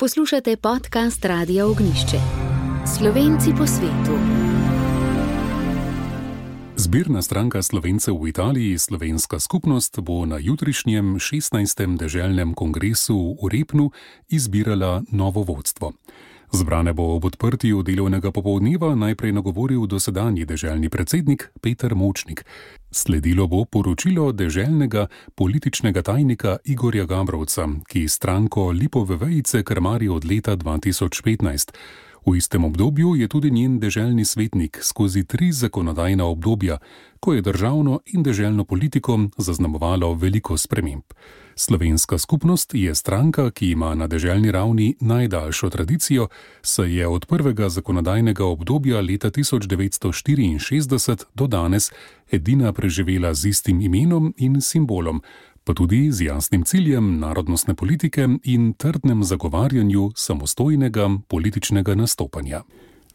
Poslušate podcast Radia Ognišče. Slovenci po svetu. Zbirna stranka Slovencev v Italiji, Slovenska skupnost, bo na jutrišnjem 16. deželnem kongresu v Repnu izbirala novo vodstvo. Zbrane bo ob odprtju delovnega popoldneva najprej nagovoril dosedanji deželni predsednik Peter Močnik. Sledilo bo poročilo deželnega političnega tajnika Igorja Gabrovca, ki stranko Lipove vejice krmari od leta 2015. V istem obdobju je tudi njen deželni svetnik skozi tri zakonodajna obdobja, ko je državno in deželno politiko zaznamovalo veliko sprememb. Slovenska skupnost je stranka, ki ima na deželni ravni najdaljšo tradicijo, saj je od prvega zakonodajnega obdobja leta 1964 do danes edina preživela z istim imenom in simbolom, pa tudi z jasnim ciljem narodnostne politike in trdnem zagovarjanju samostojnega političnega nastopanja.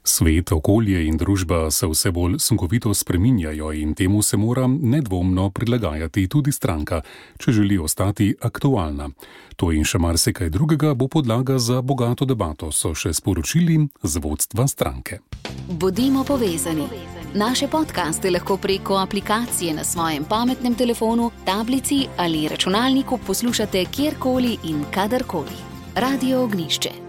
Svet, okolje in družba se vse bolj sunkovito spreminjajo in temu se mora nedvomno prilagajati tudi stranka, če želi ostati aktualna. To in še marsikaj drugega bo podlaga za bogato debato, so še sporočili z vodstva stranke. Bodimo povezani. Naše podkaste lahko preko aplikacije na svojem pametnem telefonu, tablici ali računalniku poslušate kjerkoli in kadarkoli. Radio Ognišče.